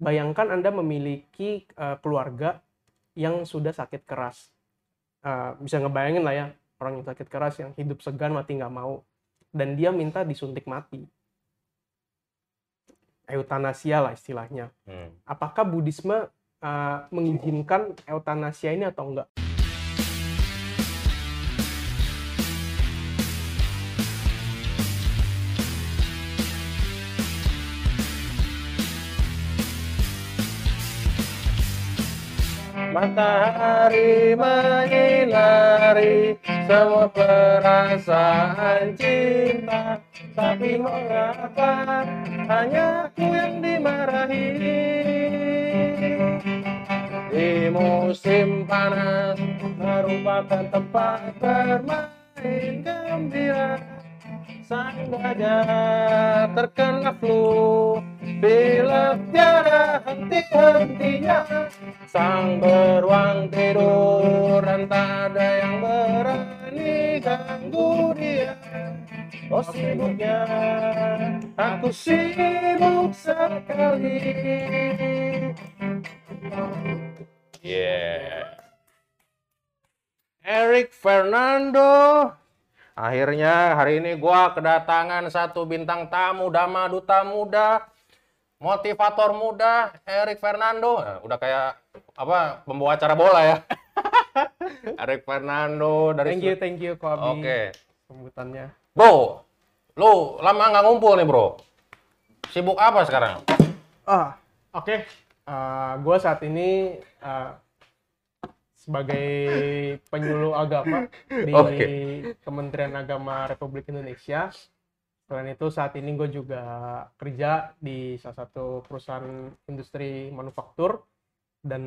bayangkan Anda memiliki uh, keluarga yang sudah sakit keras. Uh, bisa ngebayangin lah ya, orang yang sakit keras yang hidup segan mati nggak mau. Dan dia minta disuntik mati. Eutanasia lah istilahnya. Hmm. Apakah Buddhisme uh, mengizinkan eutanasia ini atau enggak? Matahari menyinari semua perasaan cinta. Tapi mengapa hanya aku yang dimarahi? Di musim panas merupakan tempat bermain gembira Gajah terkena flu. Bila tiada henti-hentinya Sang beruang tidur Dan tak ada yang berani ganggu dia. Oh sibuknya Aku sibuk sekali. Yeah. Eric Fernando Akhirnya hari ini gua kedatangan satu bintang tamu Dama Duta Muda, motivator muda Erik Fernando. Nah, udah kayak apa pembawa acara bola ya. Erik Fernando dari Thank you, thank you Kobi. Oke. Okay. Sebutannya. Bro, lu lama nggak ngumpul nih, Bro. Sibuk apa sekarang? Ah, oke. Okay. Uh, eh, gua saat ini uh, sebagai penyuluh agama di okay. Kementerian Agama Republik Indonesia. Selain itu saat ini gue juga kerja di salah satu perusahaan industri manufaktur dan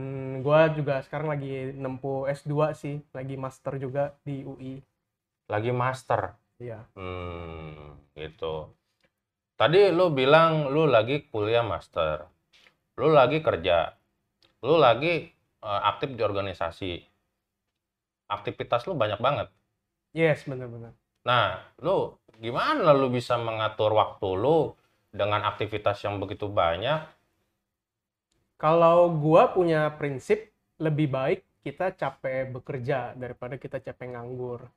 gue juga sekarang lagi nempuh S2 sih, lagi master juga di UI. Lagi master? Iya. Hmm, gitu. Tadi lu bilang lu lagi kuliah master, lu lagi kerja, lu lagi aktif di organisasi, aktivitas lu banyak banget. Yes, benar-benar. Nah, lu gimana lu bisa mengatur waktu lu dengan aktivitas yang begitu banyak? Kalau gua punya prinsip lebih baik kita capek bekerja daripada kita capek nganggur.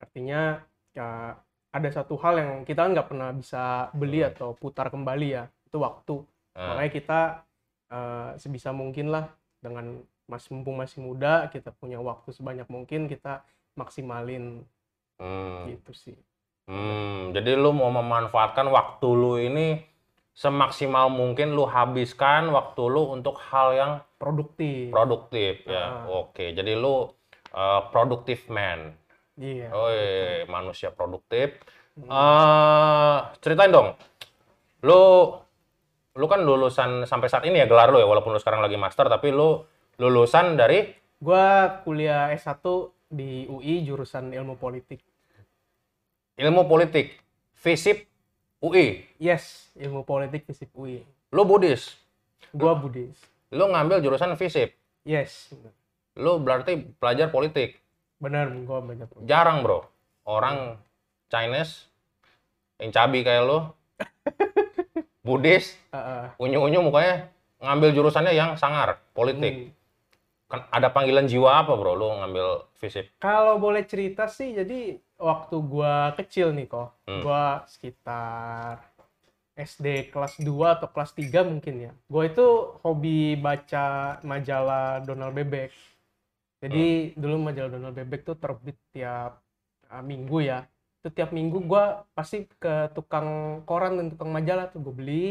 Artinya ya, ada satu hal yang kita nggak pernah bisa beli hmm. atau putar kembali ya, itu waktu. Hmm. Makanya kita uh, sebisa mungkin lah dengan mas mumpung masih muda kita punya waktu sebanyak mungkin kita maksimalin. Hmm. gitu sih. Hmm, jadi lu mau memanfaatkan waktu lu ini semaksimal mungkin lu habiskan waktu lu untuk hal yang produktif. Produktif ya. Ah. oke jadi lu uh, produktif man. Iya oh manusia produktif. Hmm. uh, ceritain dong. Lu lu kan lulusan sampai saat ini ya gelar lu ya walaupun lu sekarang lagi master tapi lu lulusan dari? Gua kuliah S1 di UI jurusan ilmu politik. Ilmu politik, FISIP UI? Yes, ilmu politik FISIP UI. Lu Buddhis? Gua Buddhis. Lu ngambil jurusan FISIP? Yes. Lu berarti pelajar politik? Bener, gua belajar politik. Jarang bro, orang Chinese yang cabi kayak lu, Buddhis, uh -uh. unyu-unyu mukanya ngambil jurusannya yang sangar, politik. Hmm ada panggilan jiwa apa bro lu ngambil fisip? Kalau boleh cerita sih jadi waktu gua kecil nih kok, hmm. gua sekitar SD kelas 2 atau kelas 3 mungkin ya. Gua itu hobi baca majalah Donald Bebek. Jadi hmm. dulu majalah Donald Bebek tuh terbit tiap uh, minggu ya. Itu tiap minggu gua pasti ke tukang koran dan tukang majalah tuh gue beli.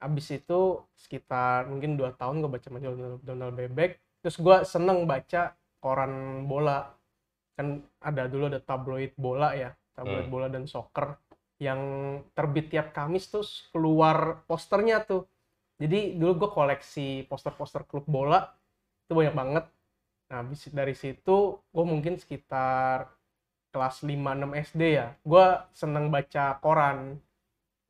Abis itu sekitar mungkin dua tahun gue baca majalah Donald Bebek terus gue seneng baca koran bola. Kan ada dulu ada tabloid bola ya tabloid hmm. bola dan soccer yang terbit tiap Kamis terus keluar posternya tuh. Jadi dulu gue koleksi poster-poster klub bola itu banyak banget. Nah dari situ gue mungkin sekitar kelas 5-6 SD ya gue seneng baca koran.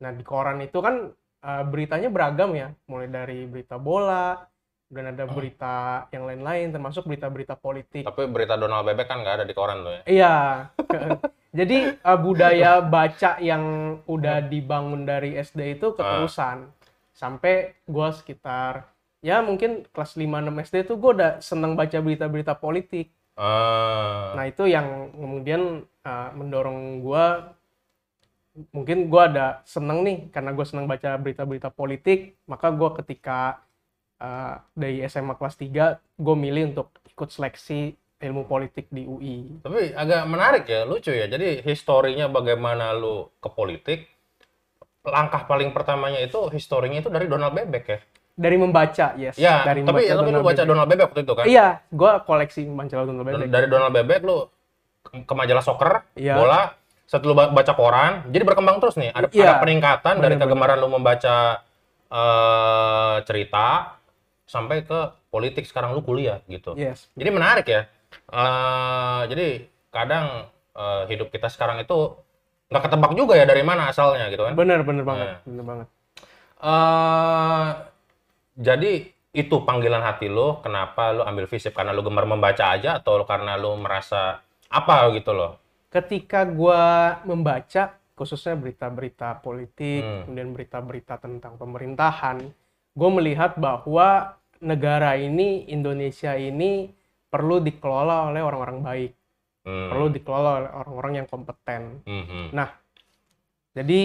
Nah di koran itu kan uh, beritanya beragam ya. Mulai dari berita bola dan ada hmm. berita yang lain-lain termasuk berita-berita politik. Tapi berita Donald Bebek kan nggak ada di koran tuh ya? Iya. Jadi uh, budaya baca yang udah dibangun dari SD itu keterusan. sampai gue sekitar ya mungkin kelas 5-6 SD tuh gue udah seneng baca berita-berita politik Ah. nah itu yang kemudian uh, mendorong gue mungkin gue ada seneng nih karena gue seneng baca berita-berita politik maka gue ketika uh, dari SMA kelas 3 gue milih untuk ikut seleksi ilmu politik di UI Tapi agak menarik ya, lucu ya. Jadi historinya bagaimana lu ke politik, langkah paling pertamanya itu historinya itu dari Donald Bebek ya. dari membaca yes Ya, dari tapi tapi lu baca Bebek. Donald Bebek waktu itu kan? iya gue koleksi majalah Donald Bebek Dari Donald Bebek lu ke majalah soccer, Iya. bola, setelah lu ba- baca koran, jadi berkembang terus nih. Ada, Iya. ada peningkatan dari Bener-bener. kegemaran lu membaca eh, cerita sampai ke politik sekarang lu kuliah gitu. yes Jadi menarik ya. Eh, jadi kadang eh, hidup kita sekarang itu nggak ketebak juga ya dari mana asalnya gitu kan. bener bener banget Nah. bener banget Eh, jadi itu panggilan hati lo, kenapa lo ambil fisip? Karena lo gemar membaca aja atau karena lo merasa apa gitu loh? ketika gua membaca khususnya berita-berita politik Hmm. kemudian berita-berita tentang pemerintahan gue melihat bahwa negara ini Indonesia ini perlu dikelola oleh orang-orang baik Hmm. perlu dikelola oleh orang-orang yang kompeten Mhm. jadi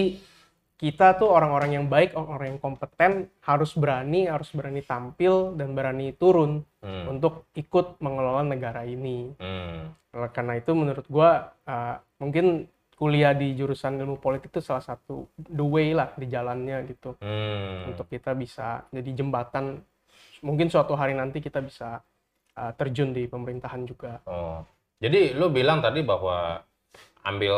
kita tuh orang-orang yang baik orang-orang yang kompeten harus berani harus berani tampil dan berani turun Hmm. untuk ikut mengelola negara ini Hmm. Oleh karena itu menurut gua uh, mungkin kuliah di jurusan ilmu politik itu salah satu the way lah di jalannya gitu Hmm. untuk kita bisa jadi jembatan mungkin suatu hari nanti kita bisa uh, terjun di pemerintahan juga Oh. Jadi lu bilang tadi bahwa ambil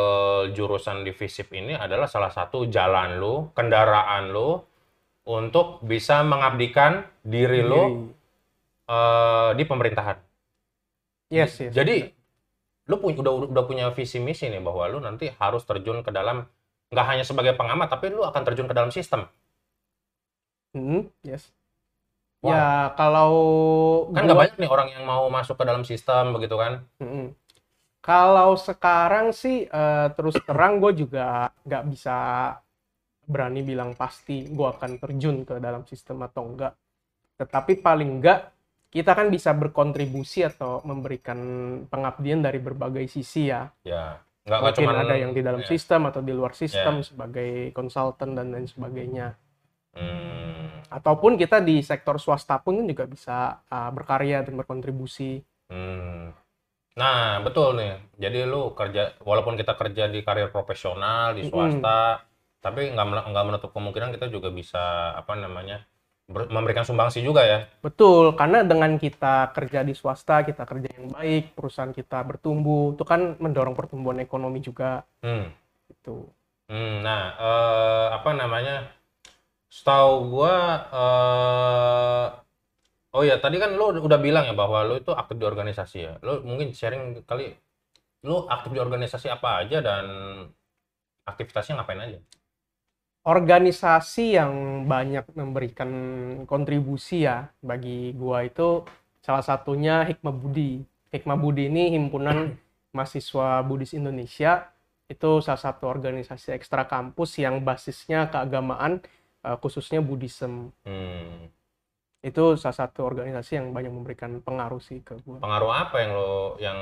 jurusan di FISIP ini adalah salah satu jalan lu, kendaraan lu untuk bisa mengabdikan diri lu eh, di pemerintahan. yes yes Jadi lu punya udah udah punya visi misi nih bahwa lu nanti harus terjun ke dalam nggak hanya sebagai pengamat tapi lu akan terjun ke dalam sistem. Hmm, yes Wow. ya kalau Kan nggak gua- banyak nih orang yang mau masuk ke dalam sistem begitu kan? Mm-mm. Kalau sekarang sih eh, terus terang gue juga nggak bisa berani bilang pasti gue akan terjun ke dalam sistem atau enggak. Tetapi paling enggak kita kan bisa berkontribusi atau memberikan pengabdian dari berbagai sisi ya. Ya. Nggak Mungkin cuman ada yang di dalam ya. sistem atau di luar sistem sebagai konsultan dan lain sebagainya. Hmm. Ataupun kita di sektor swasta pun juga bisa uh, berkarya dan berkontribusi. Hmm. Nah, betul nih. Jadi lu kerja, walaupun kita kerja di karir profesional di swasta, tapi nggak nggak menutup kemungkinan kita juga bisa apa namanya ber- memberikan sumbangsi juga ya. Betul, karena dengan kita kerja di swasta, kita kerja yang baik, perusahaan kita bertumbuh, itu kan mendorong pertumbuhan ekonomi juga. Hmm. Gitu. Hmm, nah, eh, apa namanya? Setahu gua, eh, oh ya tadi kan lu udah bilang ya bahwa lu itu aktif di organisasi ya. Lu mungkin sharing kali, lu aktif di organisasi apa aja dan aktivitasnya ngapain aja? Organisasi yang banyak memberikan kontribusi ya bagi gua itu salah satunya Hikmah Budi. Hikmah Budi ini himpunan mahasiswa Buddhis Indonesia. Itu salah satu organisasi ekstra kampus yang basisnya keagamaan, eh, khususnya Buddhism. Hmm. Itu salah satu organisasi yang banyak memberikan pengaruh sih ke gua. Pengaruh apa yang lo yang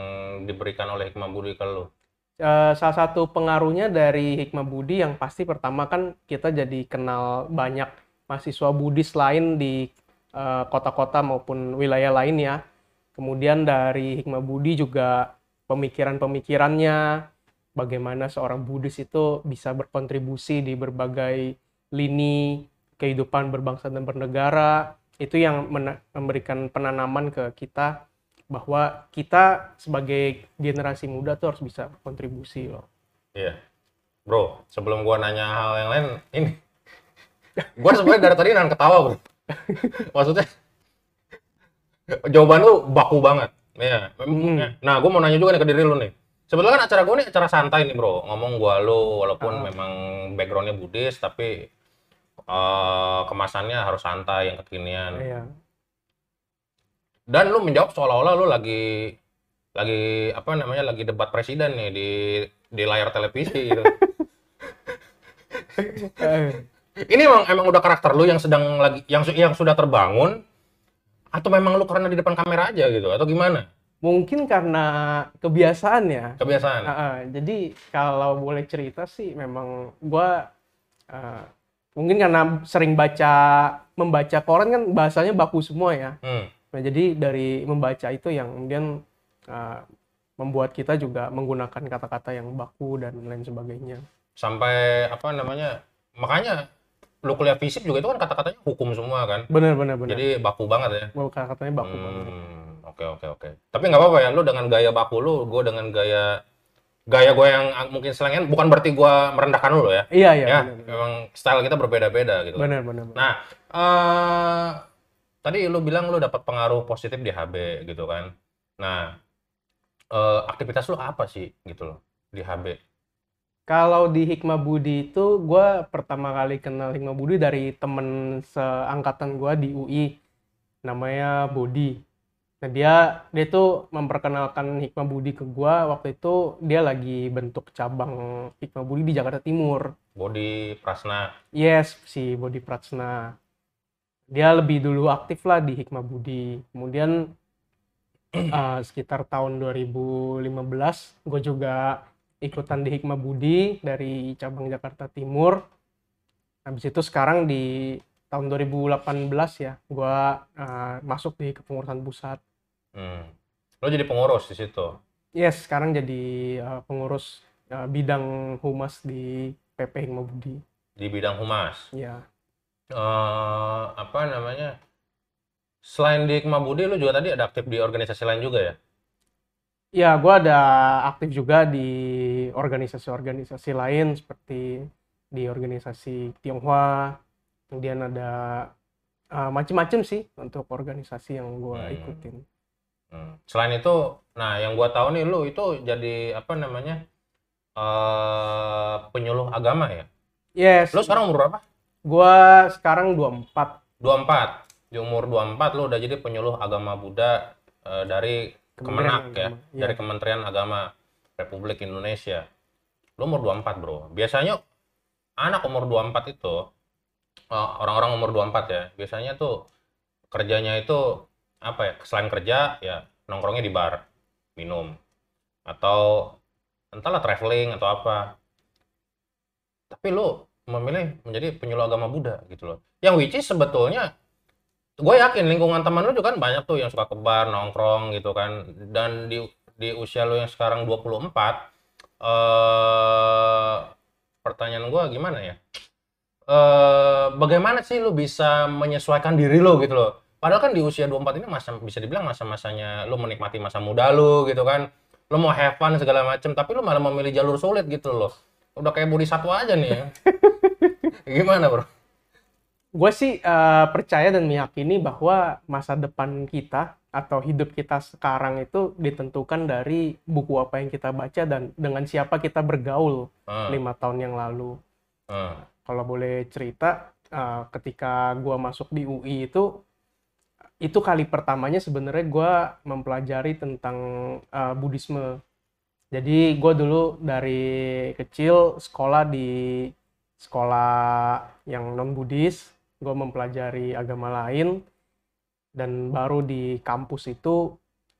diberikan oleh Hikmah Budi ke lo? Eh, salah satu pengaruhnya dari Hikmah Budi yang pasti pertama kan kita jadi kenal banyak mahasiswa Buddhis lain di eh, kota-kota maupun wilayah lain ya. Kemudian dari Hikmah Budi juga pemikiran-pemikirannya, bagaimana seorang Buddhis itu bisa berkontribusi di berbagai lini kehidupan berbangsa dan bernegara. Itu yang memberikan penanaman ke kita bahwa kita sebagai generasi muda tuh harus bisa berkontribusi loh. Iya. Bro, sebelum gua nanya hal yang lain, ini. Gua sebenarnya dari tadi nahan ketawa, bro. Maksudnya, jawaban lu baku banget. Iya. Hmm. Nah, gua mau nanya juga nih ke diri lu nih. Sebetulnya kan acara gua nih acara santai nih, bro. Ngomong gua lu, walaupun Ah. memang backgroundnya Buddhis, tapi eh, kemasannya harus santai, yang kekinian. Iya. Dan lu menjawab seolah-olah lu lagi lagi apa namanya lagi debat presiden nih di di layar televisi gitu. Ini emang emang udah karakter lu yang sedang lagi yang yang sudah terbangun atau memang lu karena di depan kamera aja gitu atau gimana? Mungkin karena kebiasaan ya. Kebiasaan. Ah, ah. jadi kalau boleh cerita sih memang gua ah, mungkin karena sering baca membaca koran kan bahasanya baku semua ya. Hmm. Nah, jadi dari membaca itu yang kemudian ah, membuat kita juga menggunakan kata-kata yang baku dan lain sebagainya. Sampai apa namanya? Makanya lu kuliah fisik juga itu kan kata-katanya hukum semua kan. Benar benar benar. Jadi baku banget ya. Kata-katanya baku banget. Hmm, oke oke oke. Tapi nggak apa-apa ya, lu dengan gaya baku lu, gue dengan gaya gaya gue yang ah, mungkin selengen, bukan berarti gue merendahkan lu ya. Iya iya. ya, benar. memang style kita berbeda-beda gitu. Benar benar. Nah, eh tadi lu bilang lu dapat pengaruh positif di HB gitu kan. Nah, eh, aktivitas lu apa sih gitu loh di HB? Kalau di Hikmah Budi itu gue pertama kali kenal Hikmah Budi dari temen seangkatan gue di UI namanya Budi. Nah dia dia tuh memperkenalkan Hikmah Budi ke gue waktu itu dia lagi bentuk cabang Hikmah Budi di Jakarta Timur. Body Prasna. Yes si Budi Pratsna. Dia lebih dulu aktif lah di Hikmah Budi. Kemudian eh, sekitar tahun 2015 gue juga ikutan di Hikmah Budi dari cabang Jakarta Timur. Habis itu sekarang di tahun 2018 ya, gue masuk di kepengurusan pusat. Hmm. Lu jadi pengurus di situ. Yes, sekarang jadi eh, pengurus eh, bidang humas di PP Hikmah Budi. di bidang humas. Ya, eh apa namanya? Selain di Hikmah Budi, lu juga tadi ada aktif di organisasi lain juga ya? ya gue ada aktif juga di organisasi-organisasi lain seperti di organisasi Tionghoa. Kemudian ada eh, macem-macem sih untuk organisasi yang gue Hmm. ikutin. Hmm. Selain itu, nah yang gua tahu nih lu itu jadi apa namanya? eh penyuluh agama ya? Yes, Lu sekarang umur berapa? gue sekarang 24 24. Di umur 24 lu udah jadi penyuluh agama Buddha eh, dari Kemenak ya. Iya. dari Kementerian Agama Republik Indonesia. Lu umur 24, Bro. Biasanya anak umur 24 itu eh, orang-orang umur 24 ya, biasanya tuh kerjanya itu apa ya? Selain kerja ya nongkrongnya di bar, minum atau entahlah traveling atau apa. Tapi lu memilih menjadi penyuluh agama Buddha gitu loh. Yang which is sebetulnya gue yakin lingkungan teman lu juga kan banyak tuh yang suka ke bar, nongkrong gitu kan. Dan di di usia lu yang sekarang 24 eh pertanyaan gue gimana ya? Eh bagaimana sih lu bisa menyesuaikan diri lu gitu loh? Padahal kan di usia 24 ini masa bisa dibilang masa-masanya lu menikmati masa muda lu gitu kan. Lu mau have fun segala macem, tapi lu malah memilih jalur sulit gitu loh. Udah kayak bodhisattva aja nih ya. Gimana, Bro? gue sih eh, percaya dan meyakini bahwa masa depan kita atau hidup kita sekarang itu ditentukan dari buku apa yang kita baca dan dengan siapa kita bergaul Hmm, lima tahun yang lalu. hmm, Kalau boleh cerita, eh, ketika gue masuk di UI itu, itu kali pertamanya sebenarnya gue mempelajari tentang eh, Buddhisme. Jadi gue dulu dari kecil sekolah di sekolah yang non Buddhis, gue mempelajari agama lain, dan baru di kampus itu,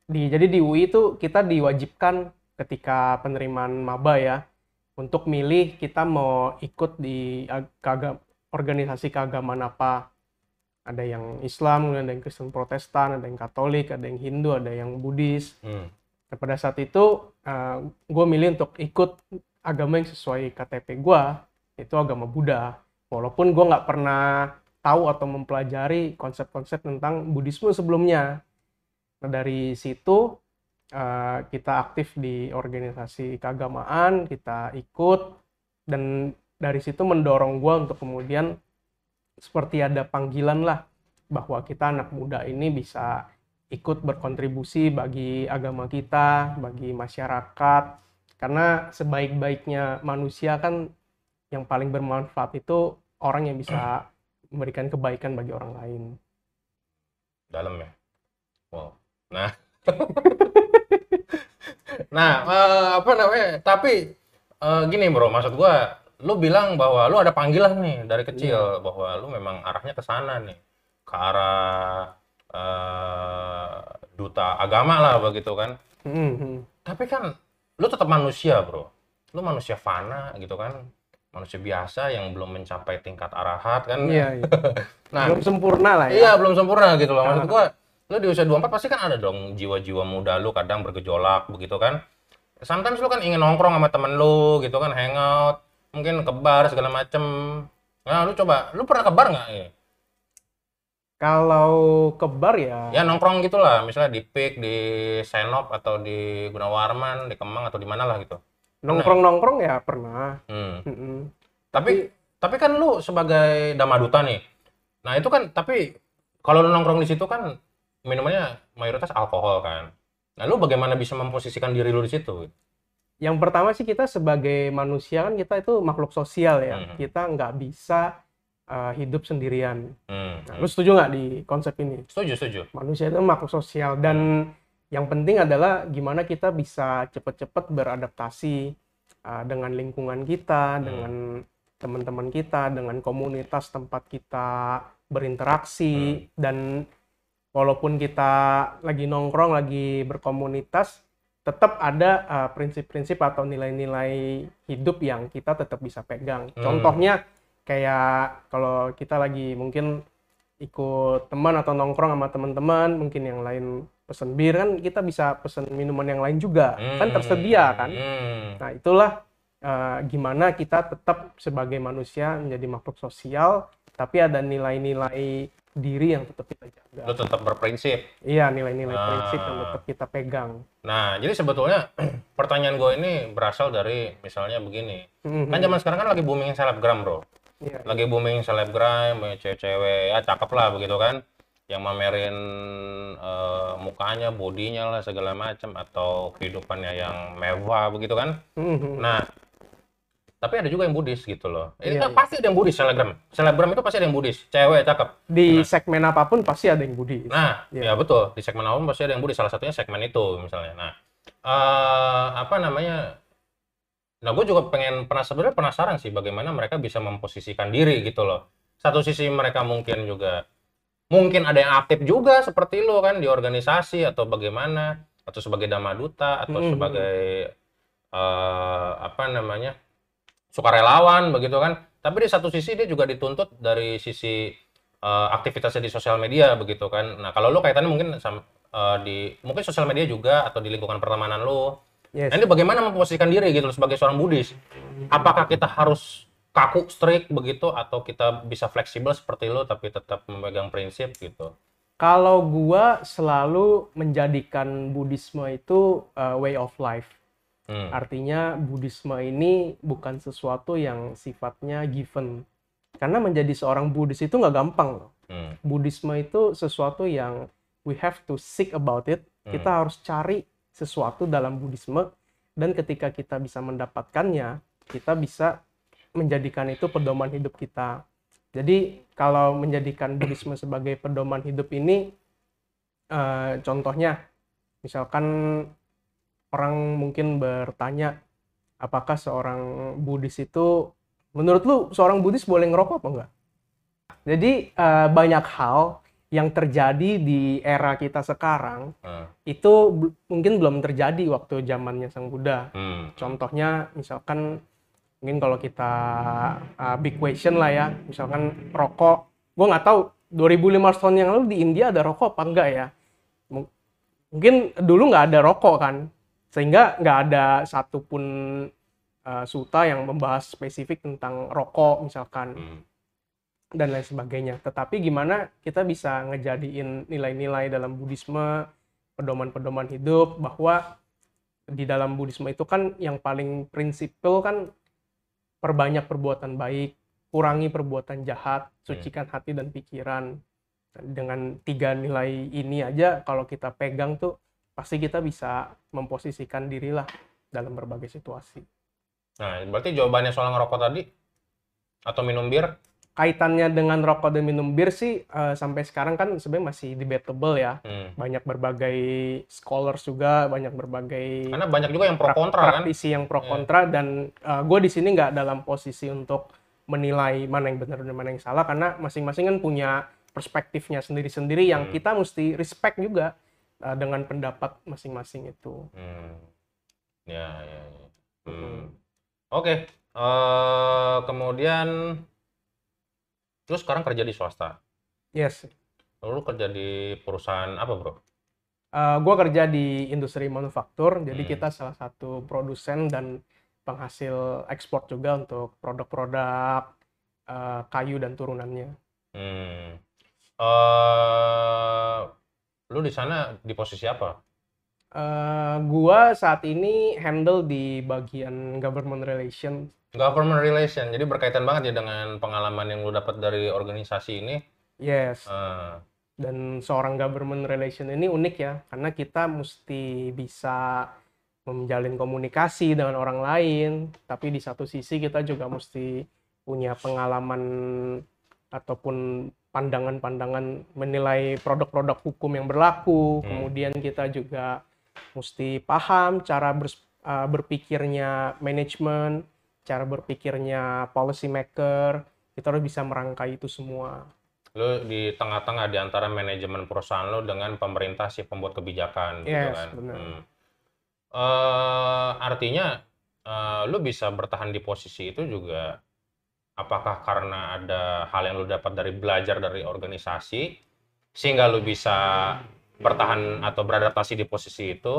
di jadi di UI itu kita diwajibkan ketika penerimaan maba ya, untuk milih kita mau ikut di ag- keaga- organisasi keagamaan apa. Ada yang Islam, kemudian ada yang Kristen Protestan, ada yang Katolik, ada yang Hindu, ada yang Buddhis. hmm. Nah, pada saat itu gue milih untuk ikut agama yang sesuai KTP gue, itu agama Buddha. Walaupun gue nggak pernah tahu atau mempelajari konsep-konsep tentang Buddhisme sebelumnya. Nah, dari situ eh, kita aktif di organisasi keagamaan, kita ikut, dan dari situ mendorong gue untuk kemudian seperti ada panggilan lah bahwa kita anak muda ini bisa ikut berkontribusi bagi agama kita, bagi masyarakat. Karena sebaik-baiknya manusia kan yang paling bermanfaat itu orang yang bisa memberikan kebaikan bagi orang lain. dalam ya. Wow. Nah, nah eh, apa namanya? Tapi eh, gini bro, maksud gua lu bilang bahwa lu ada panggilan nih dari kecil bahwa lu memang arahnya ke sana nih ke arah eh, duta agama lah begitu kan. Hmm, hmm. tapi kan lu tetap manusia bro. Lu manusia fana gitu kan. Manusia biasa yang belum mencapai tingkat arahat kan. Iya, iya. nah belum sempurna lah ya. iya belum sempurna gitu loh. Maksud gua lu di usia 24 pasti kan ada dong jiwa-jiwa muda lu kadang bergejolak begitu kan. Sometimes lu kan ingin nongkrong sama temen lu gitu kan hangout mungkin ke bar segala macem nah lu coba lu pernah ke bar nggak Iya. Kalau ke bar ya, ya nongkrong gitulah misalnya di Pik di Senop atau di Gunawarman di Kemang atau di mana lah gitu nongkrong-nongkrong ya pernah. hmm. Mm-mm. Tapi tapi kan lu sebagai damaduta nih. Nah, itu kan tapi kalau lu nongkrong di situ kan minumannya mayoritas alkohol kan. Nah, lu bagaimana bisa memposisikan diri lu di situ? Yang pertama sih kita sebagai manusia kan kita itu makhluk sosial ya. Hmm. Kita nggak bisa uh, hidup sendirian. Hmm. Nah, lu setuju nggak di konsep ini? Setuju, setuju. Manusia itu makhluk sosial dan yang penting adalah gimana kita bisa cepat-cepat beradaptasi uh, dengan lingkungan kita, dengan teman-teman kita, dengan komunitas tempat kita berinteraksi dan walaupun kita lagi nongkrong, lagi berkomunitas, tetap ada uh, prinsip-prinsip atau nilai-nilai hidup yang kita tetap bisa pegang. Hmm. Contohnya kayak kalau kita lagi mungkin ikut teman atau nongkrong sama teman-teman, mungkin yang lain pesen bir kan kita bisa pesen minuman yang lain juga, kan tersedia kan. Hmm. Nah, itulah eh, gimana kita tetap sebagai manusia menjadi makhluk sosial, tapi ada nilai-nilai diri yang tetap kita jaga. Lu tetap berprinsip. Iya, nilai-nilai Ah. prinsip yang tetap kita pegang. Nah, jadi sebetulnya pertanyaan gue ini berasal dari misalnya begini. Mhm. Kan zaman sekarang kan lagi booming selebgram, Bro. Iya. lagi booming selebgram, banyak cewek-cewek, ya cakep lah begitu kan, yang mamerin eh, mukanya, bodinya lah segala macam atau kehidupannya yang mewah begitu kan. Mhm. Nah, tapi ada juga yang budis gitu loh. Ini Iya, kan iya. pasti ada yang budis selebgram. Selebgram itu pasti ada yang budis, cewek cakep. Di segmen apa pun pasti ada yang Budi. Nah, Iya. ya betul. Di segmen awal pasti ada yang budis. Salah satunya segmen itu misalnya. Nah, eh, apa namanya? Nah, gue juga pengen sebenarnya penasaran sih bagaimana mereka bisa memposisikan diri gitu loh. Satu sisi mereka mungkin juga mungkin ada yang aktif juga seperti lo kan di organisasi atau bagaimana atau sebagai damaduta atau Mhm. sebagai eh, apa namanya sukarelawan begitu kan. Tapi di satu sisi dia juga dituntut dari sisi eh, aktivitasnya di sosial media begitu kan. Nah, kalau lu kaitannya mungkin eh, di mungkin sosial media juga atau di lingkungan pertemanan lu. Yes. Nah, ini bagaimana memposisikan diri gitu sebagai seorang Buddhis? Apakah kita harus kaku strict begitu atau kita bisa fleksibel seperti lu tapi tetap memegang prinsip gitu? Kalau gua selalu menjadikan Buddhisme itu uh, way of life. Hmm. Artinya Buddhisme ini bukan sesuatu yang sifatnya given. Karena menjadi seorang Buddhis itu nggak gampang loh. Hmm. Buddhisme itu sesuatu yang we have to seek about it. Kita harus cari sesuatu dalam Buddhisme dan ketika kita bisa mendapatkannya, kita bisa menjadikan itu pedoman hidup kita. Jadi kalau menjadikan Buddhisme sebagai pedoman hidup ini, eh, contohnya, misalkan orang mungkin bertanya, apakah seorang Buddhis itu, menurut lu seorang Buddhis boleh ngerokok apa enggak? Jadi eh, banyak hal yang terjadi di era kita sekarang Hmm. itu mungkin belum terjadi waktu zamannya Sang Buddha. Hmm. Contohnya misalkan mungkin kalau kita uh, big question lah ya, misalkan rokok, gue nggak tahu 2500 tahun yang lalu di India ada rokok apa enggak ya? Mung- Mungkin dulu nggak ada rokok kan, sehingga nggak ada satupun uh, suta yang membahas spesifik tentang rokok misalkan Hmm. dan lain sebagainya. Tetapi gimana kita bisa ngejadiin nilai-nilai dalam Buddhisme, pedoman-pedoman hidup bahwa di dalam Buddhisme itu kan yang paling prinsipil kan perbanyak perbuatan baik, kurangi perbuatan jahat, sucikan hati dan pikiran. Dengan tiga nilai ini aja kalau kita pegang tuh pasti kita bisa memposisikan dirilah dalam berbagai situasi. Nah, berarti jawabannya soal ngerokok tadi atau minum bir? kaitannya dengan rokok dan minum bir sih uh, sampai sekarang kan sebenarnya masih debatable ya. Hmm. Banyak berbagai scholars juga, banyak berbagai karena banyak juga yang pro kontra kan. Praktisi yang pro iya. kontra yeah. dan uh, gue di sini nggak dalam posisi untuk menilai mana yang benar dan mana yang salah karena masing-masing kan punya perspektifnya sendiri-sendiri yang hmm. kita mesti respect juga uh, dengan pendapat masing-masing itu. Hmm. Ya, ya, ya. Hmm. hmm. Oke, okay. uh, kemudian Lu sekarang kerja di swasta? Yes. Lu kerja di perusahaan apa, bro? Uh, gua kerja di industri manufaktur, jadi hmm. kita salah satu produsen dan penghasil ekspor juga untuk produk-produk uh, kayu dan turunannya. Hmm. Uh, lu di sana di posisi apa? Uh, gua saat ini handle di bagian government relation Government relation, jadi berkaitan banget ya dengan pengalaman yang lu dapat dari organisasi ini. Yes. Uh. Dan seorang government relation ini unik ya, karena kita mesti bisa menjalin komunikasi dengan orang lain, tapi di satu sisi kita juga mesti punya pengalaman ataupun pandangan-pandangan menilai produk-produk hukum yang berlaku. Hmm. Kemudian kita juga mesti paham cara eh, berpikirnya manajemen, cara berpikirnya policy maker, kita harus bisa merangkai itu semua. Lo di tengah-tengah di antara manajemen perusahaan lo dengan pemerintah si pembuat kebijakan gitu yes, gitu kan. Benar. Hmm. Uh, artinya uh, lo bisa bertahan di posisi itu juga apakah karena ada hal yang lo dapat dari belajar dari organisasi sehingga lo bisa bertahan atau beradaptasi di posisi itu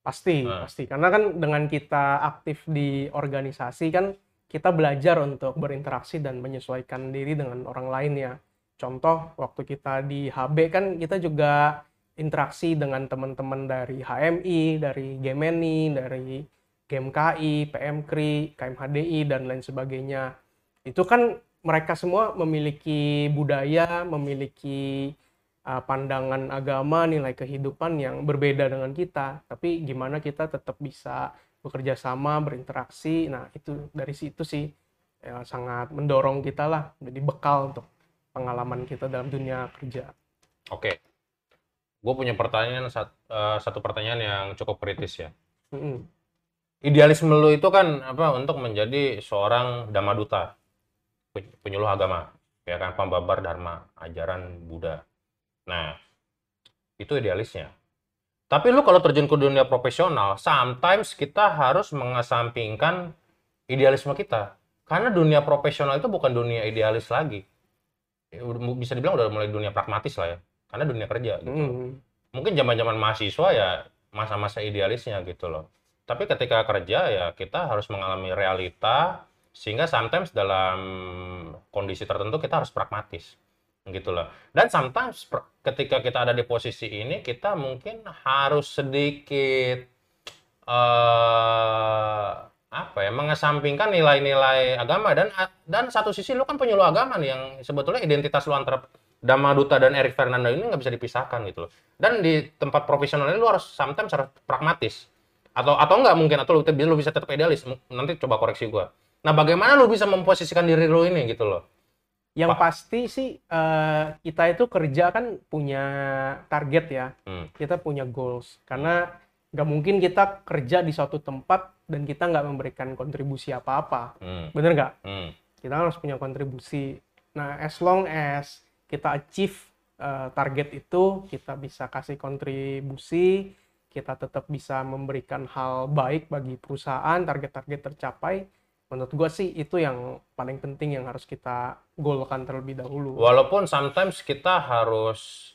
Pasti, nah. pasti. Karena kan dengan kita aktif di organisasi kan kita belajar untuk berinteraksi dan menyesuaikan diri dengan orang lain ya. Contoh waktu kita di HB kan kita juga interaksi dengan teman-teman dari HMI, dari Gemeni, dari GMKI, PMKRI, KMHDI dan lain sebagainya. Itu kan mereka semua memiliki budaya, memiliki uh, pandangan agama, nilai kehidupan yang berbeda dengan kita. Tapi gimana kita tetap bisa bekerja sama, berinteraksi. Nah, itu dari situ sih ya, sangat mendorong kita lah jadi bekal untuk pengalaman kita dalam dunia kerja. Oke. Gue punya pertanyaan uh, satu pertanyaan yang cukup kritis ya. Mm -hmm. Idealisme lu itu kan apa untuk menjadi seorang damaduta, penyuluh agama, ya kan pembabar dharma, ajaran Buddha Nah, itu idealisnya. Tapi lu kalau terjun ke dunia profesional, sometimes kita harus mengesampingkan idealisme kita. Karena dunia profesional itu bukan dunia idealis lagi. Ya, bisa dibilang udah mulai dunia pragmatis lah ya. Karena dunia kerja gitu. Mm. Mungkin zaman-zaman mahasiswa ya masa-masa idealisnya gitu loh. Tapi ketika kerja ya kita harus mengalami realita sehingga sometimes dalam kondisi tertentu kita harus pragmatis gitu loh. Dan sometimes ketika kita ada di posisi ini kita mungkin harus sedikit uh, apa ya mengesampingkan nilai-nilai agama dan dan satu sisi lu kan penyuluh agama nih yang sebetulnya identitas lu antara Dama Duta dan Eric Fernando ini nggak bisa dipisahkan gitu loh. Dan di tempat profesional ini lu harus sometimes harus pragmatis. Atau atau enggak mungkin atau lu, lu bisa tetap idealis. Nanti coba koreksi gua. Nah, bagaimana lu bisa memposisikan diri lu ini gitu loh? Yang Pak. pasti sih uh, kita itu kerja kan punya target ya, hmm. kita punya goals. Karena nggak mungkin kita kerja di suatu tempat dan kita nggak memberikan kontribusi apa-apa, hmm. bener nggak? Hmm. Kita harus punya kontribusi. Nah, as long as kita achieve uh, target itu, kita bisa kasih kontribusi, kita tetap bisa memberikan hal baik bagi perusahaan, target-target tercapai, menurut gue sih itu yang paling penting yang harus kita golkan terlebih dahulu. Walaupun sometimes kita harus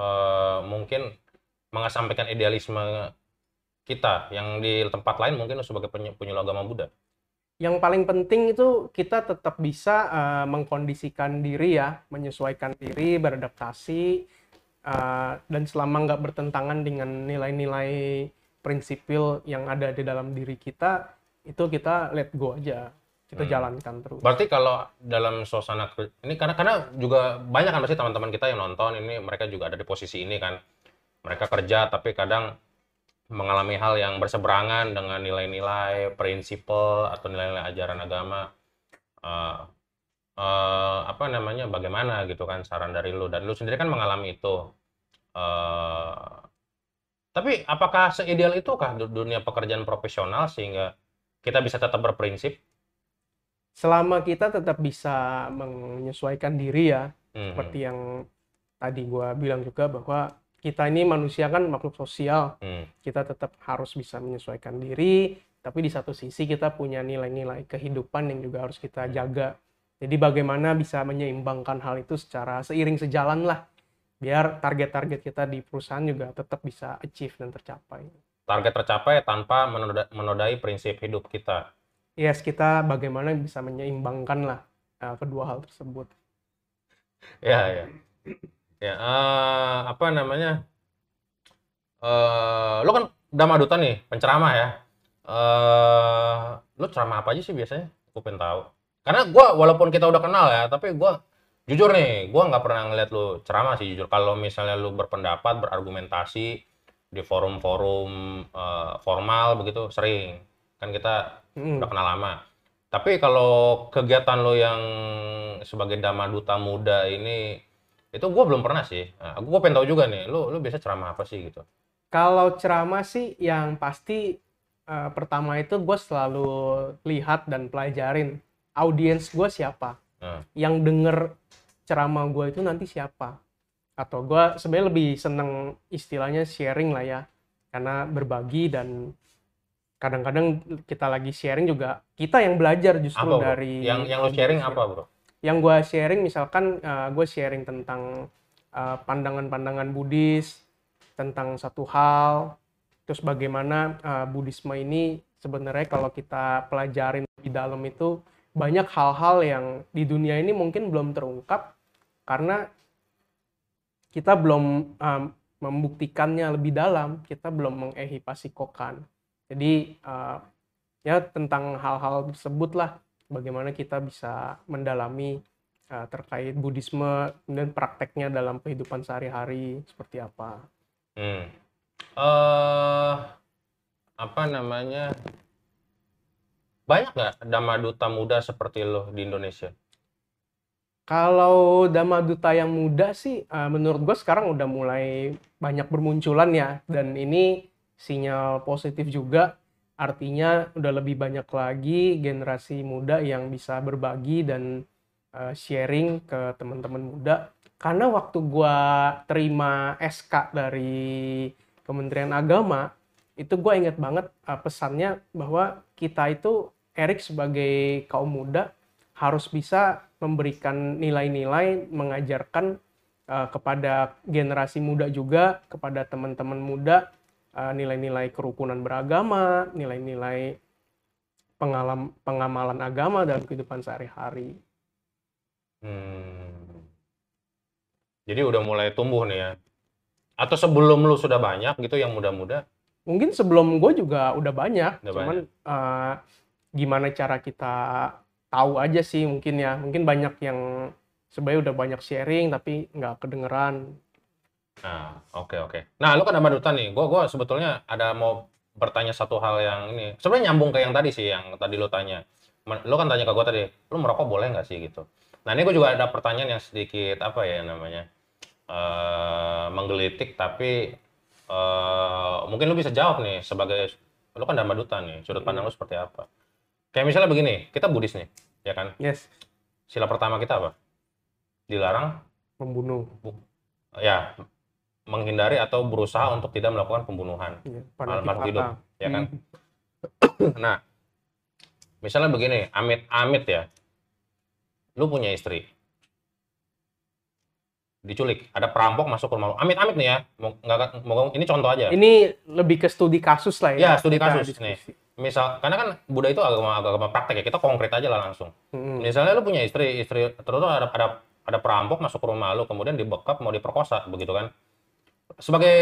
uh, mungkin mengesampaikan idealisme kita yang di tempat lain mungkin sebagai penyuluh agama Buddha. Yang paling penting itu kita tetap bisa uh, mengkondisikan diri ya, menyesuaikan diri, beradaptasi, uh, dan selama nggak bertentangan dengan nilai-nilai prinsipil yang ada di dalam diri kita, itu kita let go aja kita hmm. jalankan terus. Berarti kalau dalam suasana ini karena karena juga banyak kan pasti teman-teman kita yang nonton ini mereka juga ada di posisi ini kan mereka kerja tapi kadang mengalami hal yang berseberangan dengan nilai-nilai prinsip atau nilai-nilai ajaran agama. Uh, uh, apa namanya bagaimana gitu kan saran dari lu dan lu sendiri kan mengalami itu uh, tapi apakah seideal itu kah dunia pekerjaan profesional sehingga kita bisa tetap berprinsip selama kita tetap bisa menyesuaikan diri ya mm-hmm. seperti yang tadi gue bilang juga bahwa kita ini manusia kan makhluk sosial mm. kita tetap harus bisa menyesuaikan diri tapi di satu sisi kita punya nilai-nilai kehidupan yang juga harus kita jaga. Jadi bagaimana bisa menyeimbangkan hal itu secara seiring sejalan lah, biar target-target kita di perusahaan juga tetap bisa achieve dan tercapai. Target tercapai tanpa menodai prinsip hidup kita. Yes, kita bagaimana bisa menyeimbangkan lah uh, kedua hal tersebut. Ya, ya. Ya, uh, apa namanya? Uh, lo kan Damaduta nih, penceramah ya uh, lu ceramah apa aja sih biasanya? Gue pengen tahu. Karena gue walaupun kita udah kenal ya, tapi gue jujur nih, gue nggak pernah ngeliat lu ceramah sih jujur. Kalau misalnya lu berpendapat, berargumentasi di forum-forum uh, formal begitu sering. Kan kita hmm. udah kenal lama. Tapi kalau kegiatan lo yang sebagai dama duta muda ini, itu gue belum pernah sih. Nah, gue pengen tahu juga nih, lu lu biasa ceramah apa sih gitu? Kalau ceramah sih yang pasti uh, pertama itu gue selalu lihat dan pelajarin audiens gue siapa? Hmm. yang denger ceramah gue itu nanti siapa? Atau gue sebenarnya lebih seneng istilahnya sharing lah ya. Karena berbagi dan kadang-kadang kita lagi sharing juga kita yang belajar justru apa, dari yang yang lo sharing apa bro? Yang gue sharing misalkan uh, eh, gue sharing tentang eh, pandangan-pandangan uh, Buddhis tentang satu hal terus bagaimana uh, Buddhisme ini sebenarnya kalau kita pelajarin di dalam itu banyak hal-hal yang di dunia ini mungkin belum terungkap karena kita belum um, membuktikannya lebih dalam, kita belum mengehipasikokan. Jadi uh, ya tentang hal-hal tersebut lah bagaimana kita bisa mendalami uh, terkait Buddhisme dan prakteknya dalam kehidupan sehari-hari seperti apa. Hmm uh, apa namanya, banyak nggak Dhamma Duta muda seperti lo di Indonesia? Kalau Dhamma Duta yang muda sih, uh, menurut gue sekarang udah mulai banyak bermunculan ya, dan ini sinyal positif juga. Artinya udah lebih banyak lagi generasi muda yang bisa berbagi dan uh, sharing ke teman-teman muda. Karena waktu gue terima SK dari Kementerian Agama itu gue inget banget uh, pesannya bahwa kita itu Erik sebagai kaum muda harus bisa memberikan nilai-nilai mengajarkan uh, kepada generasi muda juga kepada teman-teman muda uh, nilai-nilai kerukunan beragama nilai-nilai pengalam pengamalan agama dalam kehidupan sehari-hari. Hmm. Jadi udah mulai tumbuh nih ya atau sebelum lu sudah banyak gitu yang muda-muda? Mungkin sebelum gue juga udah banyak. Udah cuman banyak. Uh, gimana cara kita tahu aja sih mungkin ya. Mungkin banyak yang sebenarnya udah banyak sharing tapi nggak kedengeran. Nah, oke okay, oke. Okay. Nah, lu kan sama Duta nih. Gue gua sebetulnya ada mau bertanya satu hal yang ini. Sebenarnya nyambung ke yang tadi sih, yang tadi lu tanya. Lu kan tanya ke gue tadi, lu merokok boleh nggak sih gitu. Nah, ini gue juga ada pertanyaan yang sedikit apa ya namanya uh, menggelitik tapi uh, mungkin lu bisa jawab nih sebagai lu kan dharma duta nih sudut pandang lu seperti apa kayak misalnya begini kita Buddhis nih ya kan yes sila pertama kita apa dilarang membunuh ya menghindari atau berusaha untuk tidak melakukan pembunuhan ya, makhluk hidup ya kan hmm. nah misalnya begini amit amit ya lu punya istri diculik, ada perampok masuk ke rumah lu. Amit-amit nih ya, mau nggak mau ini contoh aja. Ini lebih ke studi kasus lah ya. Ya, studi kasus diskusi. nih. Misal, karena kan Buddha itu agama agama praktek ya, kita konkret aja lah langsung. Hmm. Misalnya lu punya istri, istri terus ada ada ada perampok masuk ke rumah lu, kemudian dibekap mau diperkosa, begitu kan? Sebagai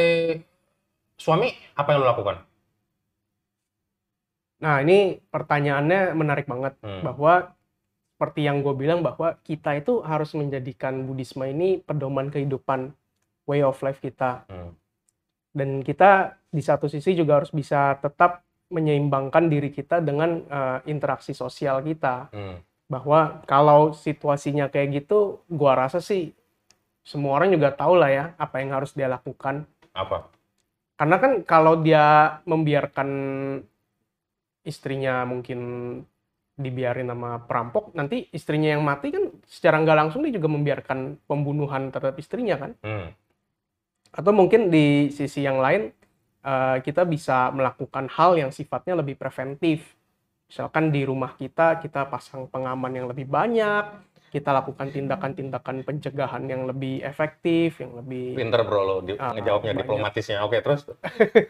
suami, apa yang lu lakukan? Nah, ini pertanyaannya menarik banget hmm. bahwa seperti yang gue bilang bahwa kita itu harus menjadikan Buddhisme ini pedoman kehidupan way of life kita hmm. dan kita di satu sisi juga harus bisa tetap menyeimbangkan diri kita dengan uh, interaksi sosial kita hmm. bahwa kalau situasinya kayak gitu, gua rasa sih semua orang juga tahu lah ya apa yang harus dia lakukan. Apa? Karena kan kalau dia membiarkan istrinya mungkin dibiarin sama perampok, nanti istrinya yang mati kan secara nggak langsung dia juga membiarkan pembunuhan terhadap istrinya kan. Hmm. Atau mungkin di sisi yang lain eh, kita bisa melakukan hal yang sifatnya lebih preventif. Misalkan di rumah kita kita pasang pengaman yang lebih banyak, kita lakukan tindakan-tindakan pencegahan yang lebih efektif, yang lebih Pinter bro lo di- Ah, ngejawabnya banyak. diplomatisnya. Oke, terus?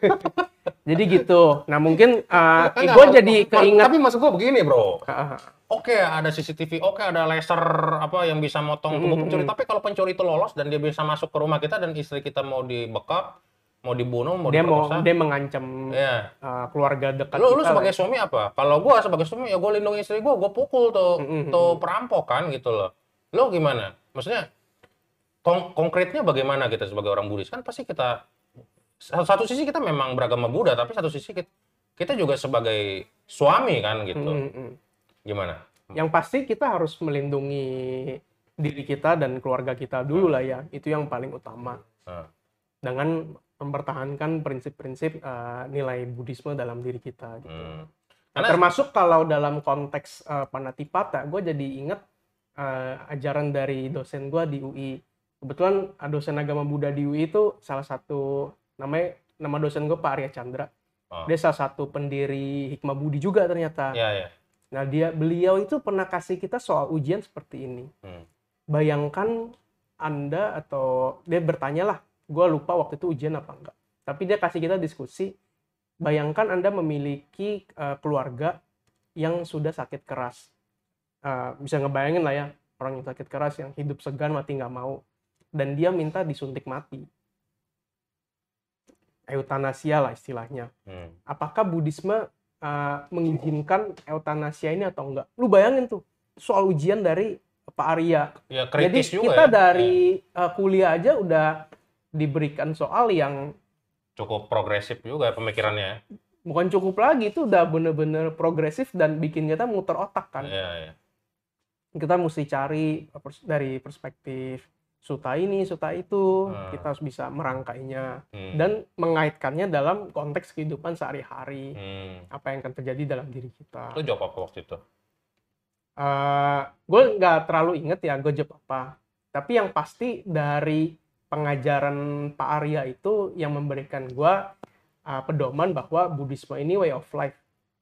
jadi gitu. Nah mungkin uh, Enggak, gue jadi ma- keinget Tapi maksud gue begini bro. Ah, ah, Oke ada CCTV, oke ada laser apa yang bisa motong tubuh Mm, pencuri. mm, mm. Tapi kalau pencuri itu lolos dan dia bisa masuk ke rumah kita dan istri kita mau dibekap, mau dibunuh, mau dia mau dia mengancam ya. uh, keluarga dekat Lu, lu kita sebagai lah. suami apa? Kalau gua sebagai suami ya gua lindungi istri gua, gua pukul tuh Mm, mm, tuh mm. perampok kan gitu loh. Lu gimana? Maksudnya kon- konkretnya bagaimana kita sebagai orang Buddhis? Kan pasti kita satu, sisi kita memang beragama Buddha, tapi satu sisi kita, kita juga sebagai suami kan gitu. Mm, mm, mm. Gimana? Yang pasti kita harus melindungi diri kita dan keluarga kita dulu lah ya. Itu yang paling utama. Nah, Dengan mempertahankan prinsip-prinsip uh, nilai Buddhisme dalam diri kita. Gitu. hmm. Nah, Karena termasuk kalau dalam konteks uh, Panatipata, gue jadi inget uh, ajaran dari dosen gue di UI. Kebetulan uh, dosen agama Buddha di UI itu salah satu namanya nama dosen gue Pak Arya Chandra. Oh. Dia salah satu pendiri Hikmah Budi juga ternyata. ya ya. Nah dia beliau itu pernah kasih kita soal ujian seperti ini. Hmm. Bayangkan anda atau dia bertanya lah, gue lupa waktu itu ujian apa enggak. Tapi dia kasih kita diskusi. Bayangkan anda memiliki uh, keluarga yang sudah sakit keras. Uh, bisa ngebayangin lah ya orang yang sakit keras yang hidup segan mati nggak mau dan dia minta disuntik mati. Eutanasia lah istilahnya Hmm. apakah Buddhisme uh, mengizinkan eutanasia ini atau enggak? Lu bayangin tuh soal ujian dari Pak Arya. Ya Jadi juga kita ya. dari uh, kuliah aja udah diberikan soal yang Ya, cukup progresif juga pemikirannya. bukan cukup lagi itu udah bener-bener progresif dan bikin kita muter otak kan. Iya, iya. Kita mesti cari dari perspektif suta ini, suta itu, Hmm. kita harus bisa merangkainya Hmm. dan mengaitkannya dalam konteks kehidupan sehari-hari. Hmm. Apa yang akan terjadi dalam diri kita. Lu jawab apa waktu itu? gue nggak terlalu inget ya gue jawab apa tapi yang pasti dari pengajaran Pak Arya itu yang memberikan gue pedoman bahwa Buddhisme ini way of life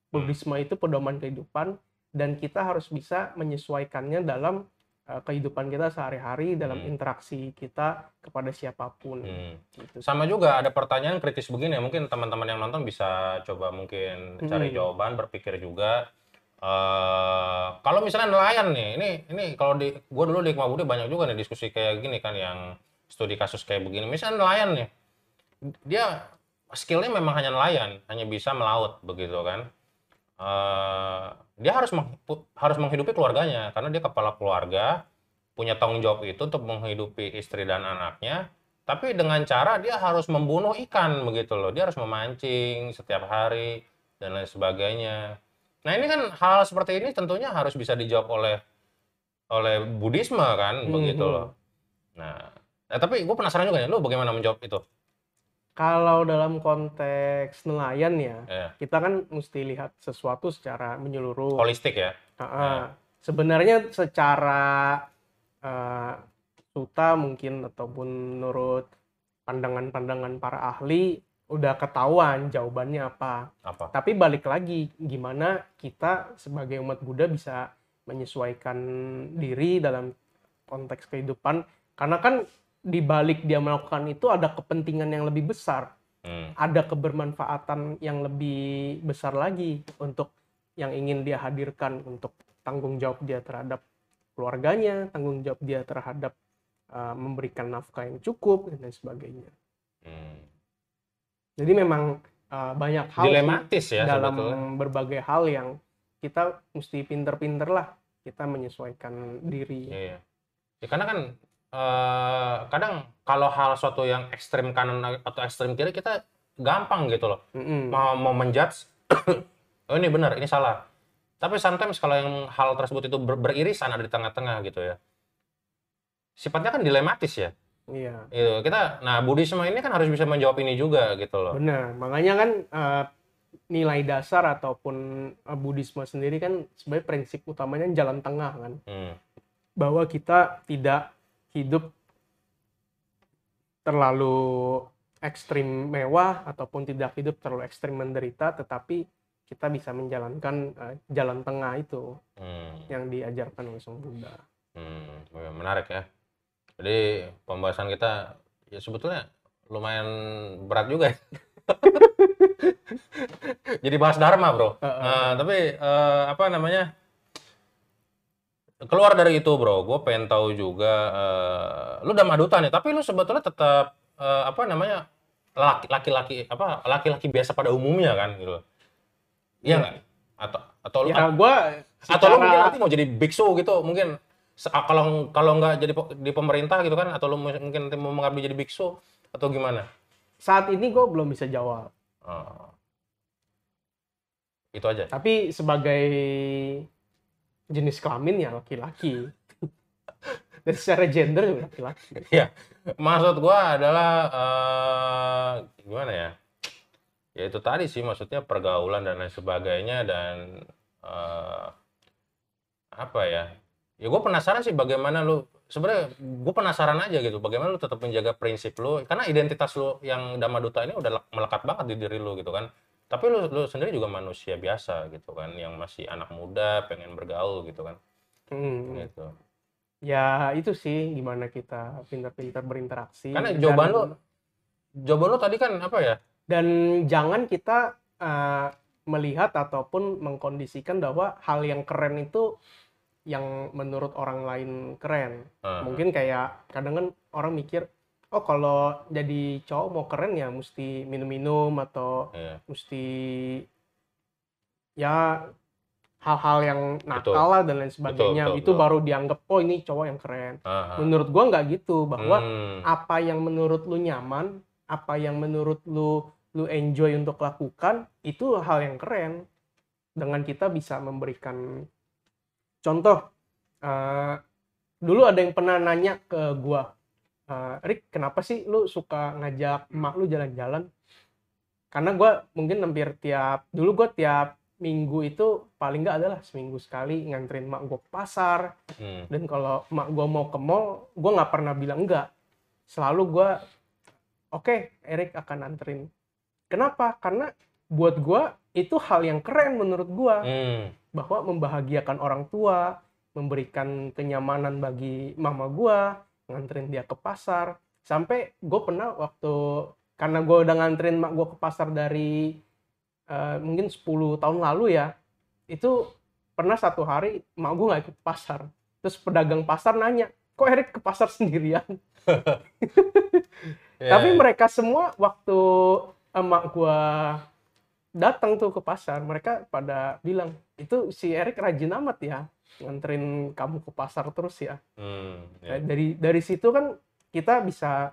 Buddhisme itu pedoman kehidupan dan kita harus bisa menyesuaikannya dalam uh, kehidupan kita sehari-hari dalam Hmm. interaksi kita kepada siapa pun Hmm. gitu. Sama juga ada pertanyaan kritis begini, mungkin teman-teman yang nonton bisa coba mungkin cari Hmm. jawaban, berpikir juga. Eh, kalau misalnya nelayan nih, ini ini kalau di gua dulu di Hikmah Budi banyak juga nih diskusi kayak gini kan yang studi kasus kayak begini. Misalnya nelayan nih, dia skillnya memang hanya nelayan, hanya bisa melaut begitu kan. Eh, dia harus meng- harus menghidupi keluarganya karena dia kepala keluarga, punya tanggung jawab itu untuk menghidupi istri dan anaknya tapi dengan cara dia harus membunuh ikan begitu loh dia harus memancing setiap hari dan lain sebagainya nah ini kan hal seperti ini tentunya harus bisa dijawab oleh oleh Buddhisme kan begitu Mhm. loh nah eh, tapi gue penasaran juga ya lu bagaimana menjawab itu? Kalau dalam konteks nelayan ya, ya kita kan mesti lihat sesuatu secara menyeluruh. holistik ya? Ah, Sebenarnya secara eh, suta mungkin ataupun menurut pandangan-pandangan para ahli udah ketahuan jawabannya apa. apa? Tapi balik lagi gimana kita sebagai umat Buddha bisa menyesuaikan diri dalam konteks kehidupan? Karena kan di balik dia melakukan itu ada kepentingan yang lebih besar Hmm, ada kebermanfaatan yang lebih besar lagi untuk yang ingin dia hadirkan untuk tanggung jawab dia terhadap keluarganya, tanggung jawab dia terhadap uh, memberikan nafkah yang cukup dan lain sebagainya. hmm. Jadi memang uh, banyak hal dilematis ya dalam sebetulnya berbagai hal yang kita mesti pinter-pinter lah kita menyesuaikan diri. Iya. Ya, karena kan eh, kadang kalau hal suatu yang ekstrim kanan atau ekstrim kiri kita gampang gitu loh Mm-mm. mau mau menjudge oh ini benar ini salah Tapi sometimes kalau yang hal tersebut itu ber- beririsan ada di tengah-tengah gitu ya. Sifatnya kan dilematis ya. Iya. Gitu. Kita nah Buddhisme ini kan harus bisa menjawab ini juga gitu loh. Benar. Makanya kan eh, nilai dasar ataupun eh, Buddhisme sendiri kan sebenarnya prinsip utamanya jalan tengah kan. Hmm. Bahwa kita tidak hidup terlalu ekstrim mewah ataupun tidak hidup terlalu ekstrim menderita tetapi kita bisa menjalankan eh, jalan tengah itu Hmm. yang diajarkan oleh Sang Buddha. Hmm, menarik ya. Jadi pembahasan kita ya sebetulnya lumayan berat juga ya. Jadi bahas dharma, Bro. Heeh. Nah, tapi eh, apa namanya? Keluar dari itu, Bro. Gue pengen tahu juga eh, lu udah maduta nih, tapi lu sebetulnya tetap eh, apa namanya? laki- laki-laki apa laki-laki biasa pada umumnya kan gitu. Iya Iya. nggak? Atau atau lu Ya gua atau lu mungkin secara nanti mau jadi biksu gitu mungkin ah, kalau kalau nggak jadi di pemerintah gitu kan atau lu mu- mungkin nanti mau mengabdi jadi biksu atau gimana saat ini gue belum bisa jawab. Oh. itu aja Tapi sebagai jenis kelamin ya laki-laki. Dan secara gender juga laki-laki. maksud gua adalah eh, gimana ya? Ya itu tadi sih maksudnya pergaulan dan lain sebagainya dan eh, apa ya? Ya gue penasaran sih bagaimana lu sebenarnya gue penasaran aja gitu bagaimana lu tetap menjaga prinsip lu? Karena identitas lu yang Dhamma Duta ini udah lek- melekat banget di diri lu gitu kan tapi lu lu sendiri juga manusia biasa gitu kan yang masih anak muda pengen bergaul gitu kan Hmm. gitu Ya itu sih gimana kita pintar-pintar berinteraksi. Karena Dan- jawaban lu- jawaban lu tadi kan apa ya dan jangan kita uh, melihat ataupun mengkondisikan bahwa hal yang keren itu yang menurut orang lain keren. Eh, Mungkin kayak kadang kan orang mikir, oh kalau jadi cowok mau keren ya mesti minum-minum atau iya. mesti ya hal-hal yang nakal Betul. lah dan lain sebagainya. betul, itu betul. baru dianggap oh ini cowok yang keren. Ah, ah. Menurut gua nggak gitu bahwa Hmm. apa yang menurut lu nyaman, apa yang menurut lu lu enjoy untuk lakukan, itu hal yang keren. Dengan kita bisa memberikan contoh. eh, dulu ada yang pernah nanya ke gua, "Eh, Rick, kenapa sih lu suka ngajak emak lu jalan-jalan? Karena gua mungkin hampir tiap, dulu gua tiap minggu itu paling nggak adalah seminggu sekali nganterin emak gua ke pasar, Hmm. dan kalau emak gue mau ke mall, gue nggak pernah bilang enggak. Selalu gue, oke, Erik akan anterin. Kenapa? Karena buat gue itu hal yang keren menurut gue, Hmm. bahwa membahagiakan orang tua, memberikan kenyamanan bagi mama gue, nganterin dia ke pasar. Sampai gue pernah waktu, karena gue udah nganterin mak gue ke pasar dari eh, mungkin 10 tahun lalu ya, itu pernah satu hari mak gue nggak ikut pasar. Terus pedagang pasar nanya, kok Erik ke pasar sendirian? Ya, Tapi ya. mereka semua waktu emak gua datang tuh ke pasar, mereka pada bilang, itu si Erik rajin amat ya, nganterin kamu ke pasar terus ya. Hmm, Nah, ya. Dari dari situ kan kita bisa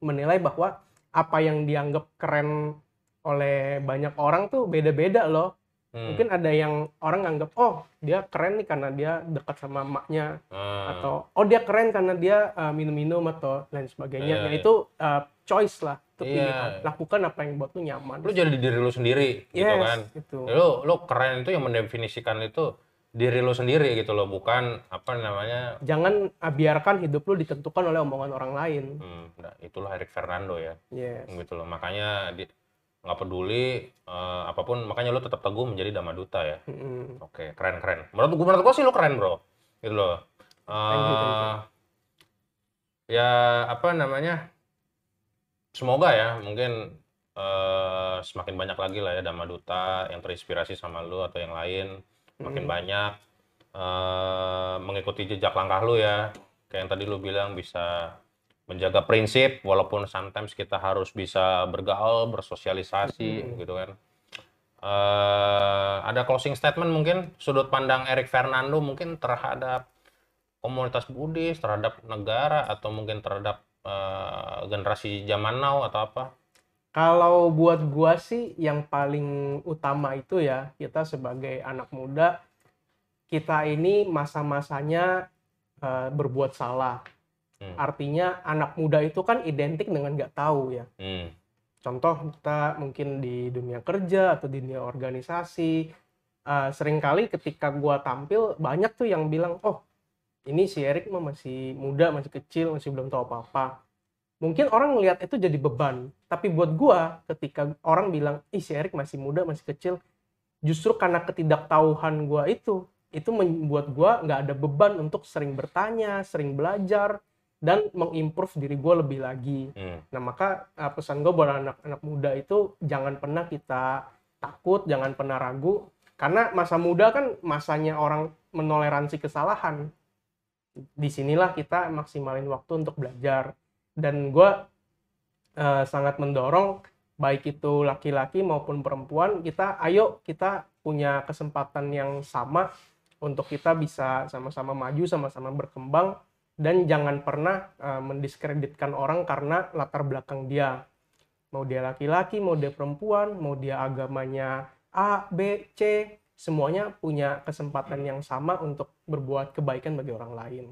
menilai bahwa apa yang dianggap keren oleh banyak orang tuh beda-beda loh. Hmm. Mungkin ada yang orang anggap, oh dia keren nih karena dia dekat sama emaknya, Ah, atau oh dia keren karena dia uh, minum-minum atau lain sebagainya. Iya, ya iya. itu uh, choice lah, itu Iya. pilihan. Lakukan apa yang buat lu nyaman. lu jadi diri lu sendiri gitu yes, kan itu. lu lu keren itu yang mendefinisikan itu diri lu sendiri gitu loh bukan apa namanya Jangan uh, biarkan hidup lu ditentukan oleh omongan orang lain. hmm, nah, itulah Eric Fernando ya Yes. gitu loh makanya di, nggak peduli eh, apa pun makanya lu tetap teguh menjadi Dhamma Duta ya oke keren keren menurut gua menurut gua sih lu keren bro gitu loh Thank you, thank you. Eh, ya apa namanya semoga ya mungkin eh, semakin banyak lagi lah ya Dhamma Duta yang terinspirasi sama lu atau yang lain makin Mm. banyak eh, mengikuti jejak langkah lu ya kayak yang tadi lu bilang bisa menjaga prinsip walaupun sometimes kita harus bisa bergaul bersosialisasi Mm. gitu kan Eh, ada closing statement mungkin sudut pandang Eric Fernando mungkin terhadap komunitas Buddhis terhadap negara atau mungkin terhadap eh, generasi zaman now atau apa Kalau buat gua sih yang paling utama itu ya kita sebagai anak muda kita ini masa-masanya uh, berbuat salah. Hmm. Artinya anak muda itu kan identik dengan nggak tahu ya. Hmm. Contoh kita mungkin di dunia kerja atau di dunia organisasi, uh, sering kali ketika gua tampil banyak tuh yang bilang, oh ini si Erik mah masih muda, masih kecil, masih belum tahu apa-apa. Mungkin orang melihat itu jadi beban, tapi buat gua ketika orang bilang, ih si Erik masih muda, masih kecil, justru karena ketidaktahuan gua itu, itu membuat gua nggak ada beban untuk sering bertanya, sering belajar, dan mengimprove diri gue lebih lagi. Hmm. Nah maka uh, pesan gue buat anak-anak muda itu jangan pernah kita takut, jangan pernah ragu, karena masa muda kan masanya orang menoleransi kesalahan di sinilah kita maksimalin waktu untuk belajar. Dan gue uh, sangat mendorong baik itu laki-laki maupun perempuan kita ayo kita punya kesempatan yang sama untuk kita bisa sama-sama maju sama-sama berkembang dan jangan pernah uh, mendiskreditkan orang karena latar belakang dia. Mau dia laki-laki mau dia perempuan mau dia agamanya A B C semuanya punya kesempatan yang sama untuk berbuat kebaikan bagi orang lain.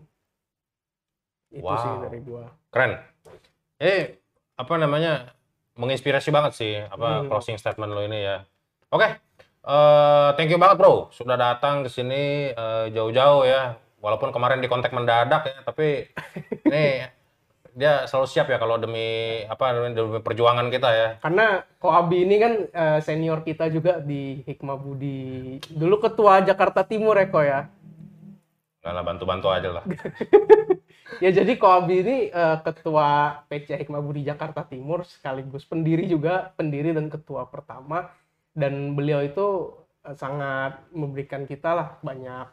Itu wow. sih dari gua. Keren. Eh, apa namanya? Menginspirasi banget sih apa hmm. closing statement lo ini ya. Oke. Okay. Uh, eh, thank you banget, Bro. Sudah datang ke sini uh, jauh-jauh ya. Walaupun kemarin di kontak mendadak ya, tapi ini dia selalu siap ya kalau demi apa demi perjuangan kita ya. Karena Ko Abi ini kan uh, senior kita juga di Hikmah Budi. Dulu ketua Jakarta Timur ya Ko ya. Nah, lah bantu-bantu aja lah. ya jadi Ko Abi ini uh, ketua PC Hikmah Budi Jakarta Timur sekaligus pendiri juga, pendiri dan ketua pertama dan beliau itu uh, sangat memberikan kita lah banyak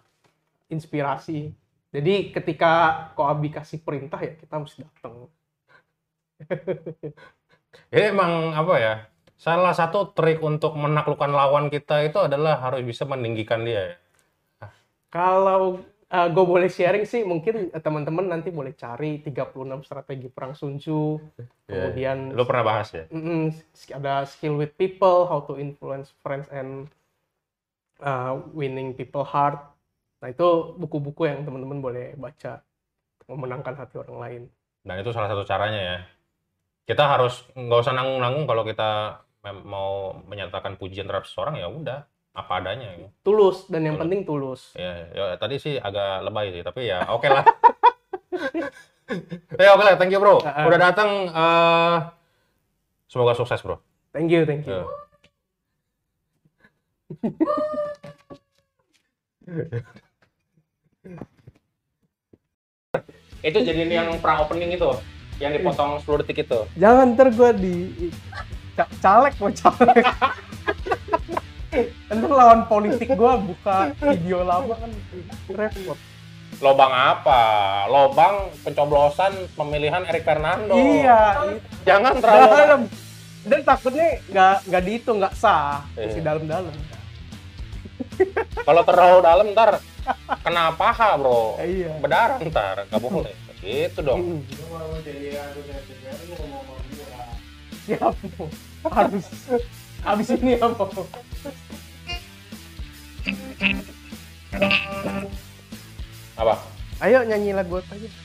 inspirasi jadi ketika Koabi kasih perintah ya kita mesti datang. ya emang apa ya? Salah satu trik untuk menaklukkan lawan kita itu adalah harus bisa meninggikan dia. Ya. Kalau uh, eh, gue boleh sharing sih, mungkin teman-teman nanti boleh cari 36 strategi perang Sun Tzu. Yeah, kemudian lo pernah bahas ya? Mm, ada skill with people, how to influence friends and uh, winning people heart Nah itu buku-buku yang teman-teman boleh baca memenangkan hati orang lain. Dan itu salah satu caranya ya. Kita harus nggak usah nanggung-nanggung kalau kita mau menyatakan pujian terhadap seseorang ya udah apa adanya. Ya. Tulus dan yang tulus. penting tulus. Ya, ya, tadi sih agak lebay sih tapi ya oke okay lah. ya oke okay lah, thank you bro. Uh, Udah datang. Uh, semoga sukses bro. Thank you, thank you. Yeah. itu jadi yang pra opening itu yang dipotong 10 detik itu. Jangan ntar gue di caleg mau caleg. Ntar lawan politik gue buka video lama kan repot. Lobang apa? Lobang pencoblosan pemilihan Erik Fernando. Iya. Jangan terlalu dalam. Dan takutnya nggak nggak dihitung nggak sah. Masih iya. dalam-dalam. Kalau terlalu dalam ntar kena paha bro. Iya. berdarah ntar nggak boleh. Itu dong. Siap. Harus habis ini apa? Apa? Ayo nyanyi lagu aja